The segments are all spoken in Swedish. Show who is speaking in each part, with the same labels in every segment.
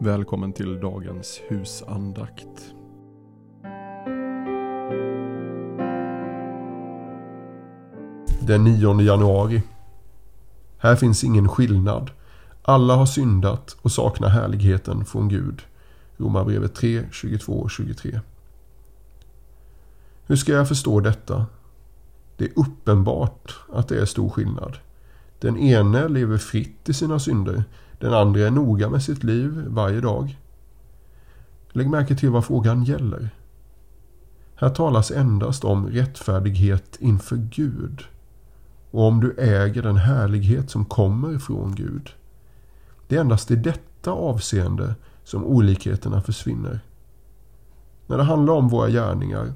Speaker 1: Välkommen till dagens husandakt. Den 9 januari. Här finns ingen skillnad. Alla har syndat och saknar härligheten från Gud. Romarbrevet 3, 22 och 23. Hur ska jag förstå detta? Det är uppenbart att det är stor skillnad. Den ene lever fritt i sina synder. Den andra är noga med sitt liv varje dag. Lägg märke till vad frågan gäller. Här talas endast om rättfärdighet inför Gud och om du äger den härlighet som kommer från Gud. Det är endast i detta avseende som olikheterna försvinner. När det handlar om våra gärningar,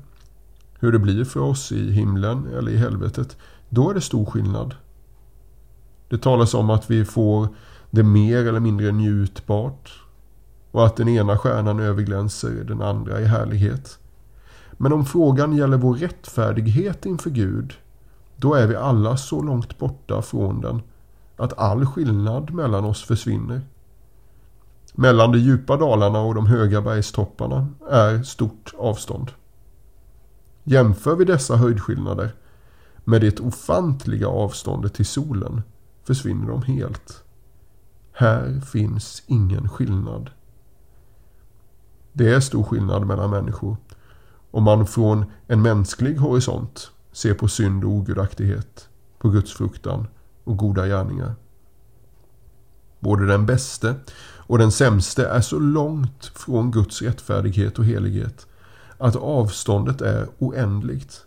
Speaker 1: hur det blir för oss i himlen eller i helvetet, då är det stor skillnad. Det talas om att vi får det mer eller mindre njutbart och att den ena stjärnan överglänser den andra i härlighet. Men om frågan gäller vår rättfärdighet inför Gud, då är vi alla så långt borta från den att all skillnad mellan oss försvinner. Mellan de djupa dalarna och de höga bergstopparna är stort avstånd. Jämför vi dessa höjdskillnader med det ofantliga avståndet till solen försvinner de helt. Här finns ingen skillnad. Det är stor skillnad mellan människor om man från en mänsklig horisont ser på synd och ogudaktighet, på Guds fruktan och goda gärningar. Både den bäste och den sämste är så långt från Guds rättfärdighet och helighet att avståndet är oändligt.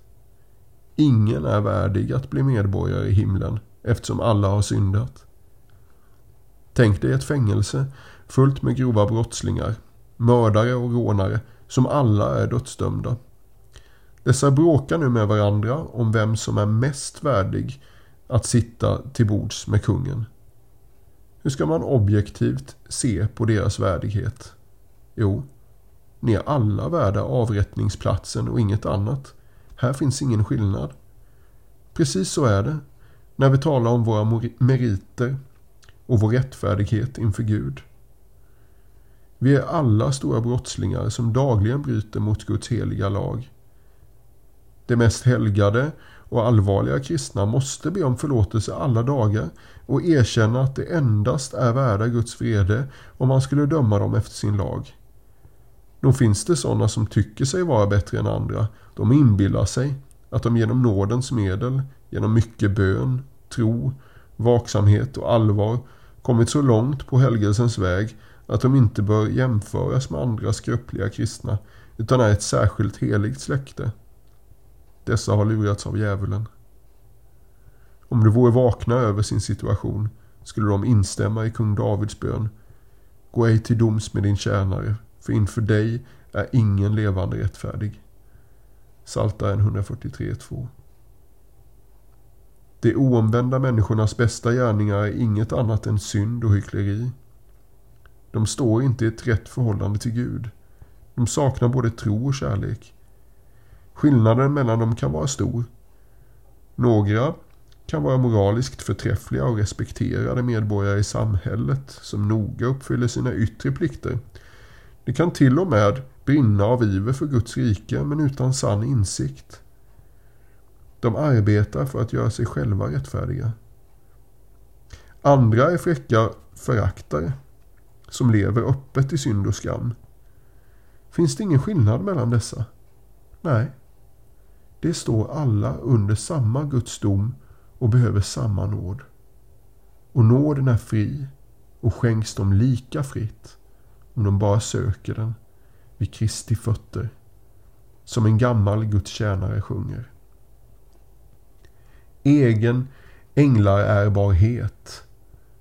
Speaker 1: Ingen är värdig att bli medborgare i himlen eftersom alla har syndat. Tänk dig ett fängelse fullt med grova brottslingar, mördare och rånare som alla är dödsdömda. Dessa bråkar nu med varandra om vem som är mest värdig att sitta till bords med kungen. Hur ska man objektivt se på deras värdighet? Jo, ni är alla värda avrättningsplatsen och inget annat. Här finns ingen skillnad. Precis så är det när vi talar om våra meriter och vår rättfärdighet inför Gud. Vi är alla stora brottslingar som dagligen bryter mot Guds heliga lag. De mest helgade och allvarliga kristna måste be om förlåtelse alla dagar och erkänna att det endast är värda Guds vrede om man skulle döma dem efter sin lag. Då finns det sådana som tycker sig vara bättre än andra. De inbillar sig att de genom nådens medel, genom mycket bön, tro, vaksamhet och allvar kommit så långt på helgelsens väg att de inte bör jämföras med andra skröpliga kristna utan är ett särskilt heligt släkte. Dessa har lurats av djävulen. Om de vore vakna över sin situation skulle de instämma i kung Davids bön. Gå ej till doms med din tjänare, för inför dig är ingen levande rättfärdig. Saltaren 143.2 de oomvända människornas bästa gärningar är inget annat än synd och hyckleri. De står inte i ett rätt förhållande till Gud. De saknar både tro och kärlek. Skillnaden mellan dem kan vara stor. Några kan vara moraliskt förträffliga och respekterade medborgare i samhället som noga uppfyller sina yttre plikter. De kan till och med brinna av iver för Guds rike men utan sann insikt. De arbetar för att göra sig själva rättfärdiga. Andra är fräcka föraktare som lever öppet i synd och skam. Finns det ingen skillnad mellan dessa? Nej. De står alla under samma Guds dom och behöver samma nåd. Och nåden är fri och skänks dem lika fritt om de bara söker den vid Kristi fötter som en gammal Guds tjänare sjunger. Egen änglarärbarhet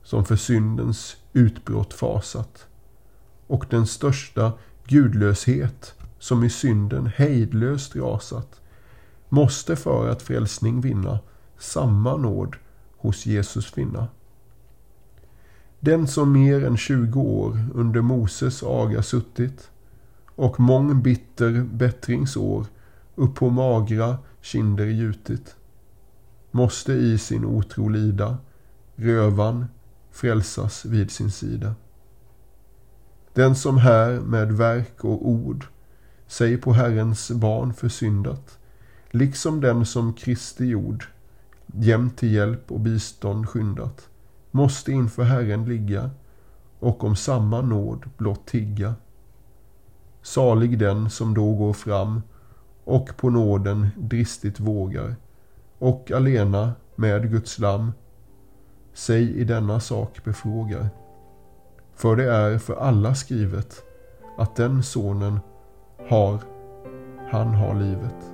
Speaker 1: som för syndens utbrott fasat och den största gudlöshet som i synden hejdlöst rasat måste för att frälsning vinna samma nåd hos Jesus finna. Den som mer än 20 år under Moses aga suttit och mång bitter bättringsår upp på magra kinder gjutit måste i sin otro lida rövan frälsas vid sin sida. Den som här med verk och ord sig på Herrens barn försyndat, liksom den som Kristi jord jämt till hjälp och bistånd skyndat, måste inför Herren ligga och om samma nåd blott tigga. Salig den som då går fram och på nåden dristigt vågar och alena med Guds lam sig i denna sak befrågar. För det är för alla skrivet att den sonen har, han har livet.